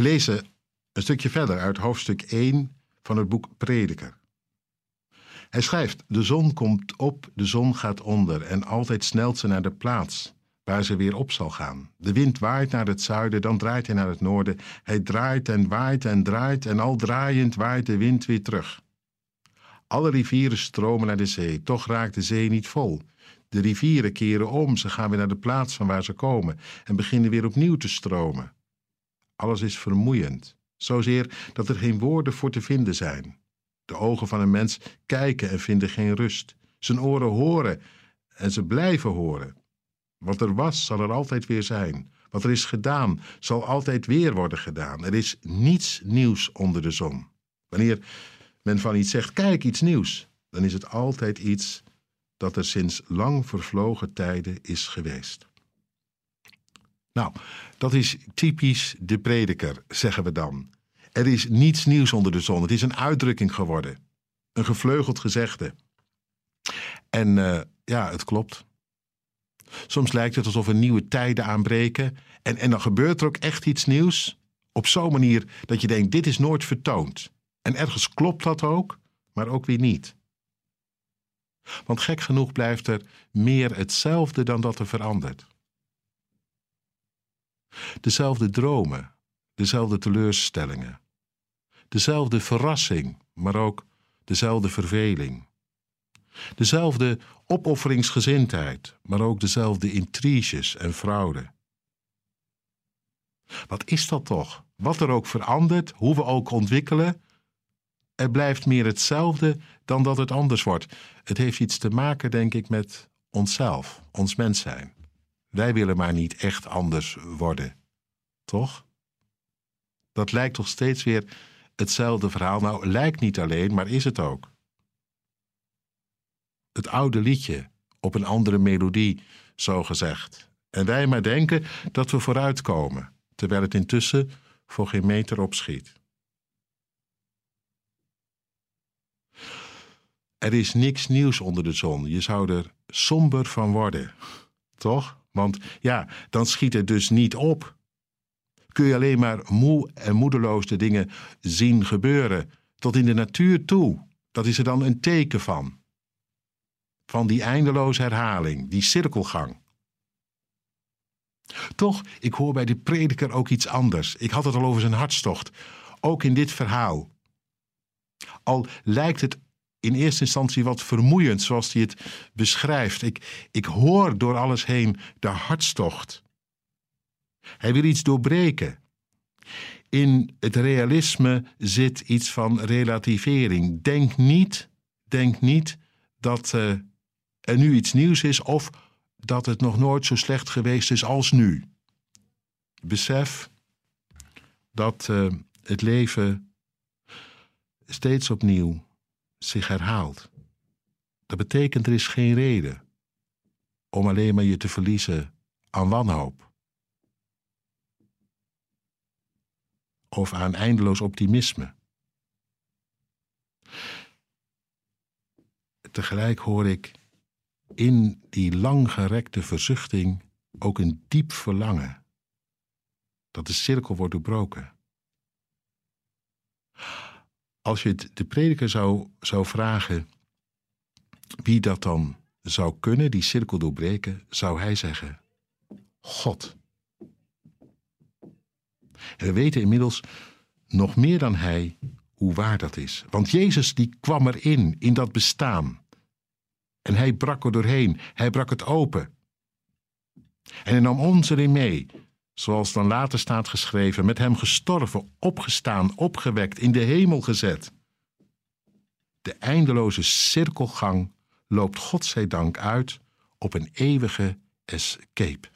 We lezen een stukje verder uit hoofdstuk 1 van het boek Prediker. Hij schrijft: De zon komt op, de zon gaat onder en altijd snelt ze naar de plaats waar ze weer op zal gaan. De wind waait naar het zuiden, dan draait hij naar het noorden. Hij draait en waait en draait en al draaiend waait de wind weer terug. Alle rivieren stromen naar de zee, toch raakt de zee niet vol. De rivieren keren om, ze gaan weer naar de plaats van waar ze komen en beginnen weer opnieuw te stromen. Alles is vermoeiend, zozeer dat er geen woorden voor te vinden zijn. De ogen van een mens kijken en vinden geen rust. Zijn oren horen en ze blijven horen. Wat er was, zal er altijd weer zijn. Wat er is gedaan, zal altijd weer worden gedaan. Er is niets nieuws onder de zon. Wanneer men van iets zegt, kijk, iets nieuws, dan is het altijd iets dat er sinds lang vervlogen tijden is geweest. Nou, dat is typisch de prediker, zeggen we dan. Er is niets nieuws onder de zon. Het is een uitdrukking geworden. Een gevleugeld gezegde. En uh, ja, het klopt. Soms lijkt het alsof er nieuwe tijden aanbreken. En, en dan gebeurt er ook echt iets nieuws. Op zo'n manier dat je denkt: dit is nooit vertoond. En ergens klopt dat ook, maar ook weer niet. Want gek genoeg blijft er meer hetzelfde dan dat er verandert. Dezelfde dromen, dezelfde teleurstellingen, dezelfde verrassing, maar ook dezelfde verveling. Dezelfde opofferingsgezindheid, maar ook dezelfde intriges en fraude. Wat is dat toch? Wat er ook verandert, hoe we ook ontwikkelen, er blijft meer hetzelfde dan dat het anders wordt. Het heeft iets te maken, denk ik, met onszelf, ons mens zijn. Wij willen maar niet echt anders worden, toch? Dat lijkt toch steeds weer hetzelfde verhaal. Nou, lijkt niet alleen, maar is het ook. Het oude liedje op een andere melodie, zo gezegd. En wij maar denken dat we vooruitkomen, terwijl het intussen voor geen meter opschiet. Er is niks nieuws onder de zon. Je zou er somber van worden. Toch? Want ja, dan schiet het dus niet op. Kun je alleen maar moe en moedeloos de dingen zien gebeuren, tot in de natuur toe. Dat is er dan een teken van. Van die eindeloze herhaling, die cirkelgang. Toch, ik hoor bij de prediker ook iets anders. Ik had het al over zijn hartstocht. Ook in dit verhaal. Al lijkt het in eerste instantie wat vermoeiend, zoals hij het beschrijft. Ik, ik hoor door alles heen de hartstocht. Hij wil iets doorbreken. In het realisme zit iets van relativering. Denk niet, denk niet dat uh, er nu iets nieuws is of dat het nog nooit zo slecht geweest is als nu. Besef dat uh, het leven steeds opnieuw zich herhaalt. Dat betekent er is geen reden om alleen maar je te verliezen aan wanhoop. Of aan eindeloos optimisme. Tegelijk hoor ik in die langgerekte verzuchting ook een diep verlangen dat de cirkel wordt doorbroken. Als je de prediker zou, zou vragen wie dat dan zou kunnen, die cirkel doorbreken, zou hij zeggen: God. En we weten inmiddels nog meer dan hij hoe waar dat is. Want Jezus die kwam erin, in dat bestaan. En hij brak er doorheen, hij brak het open. En hij nam ons erin mee, zoals dan later staat geschreven, met hem gestorven, opgestaan, opgewekt, in de hemel gezet. De eindeloze cirkelgang loopt Godzijdank uit op een eeuwige escape.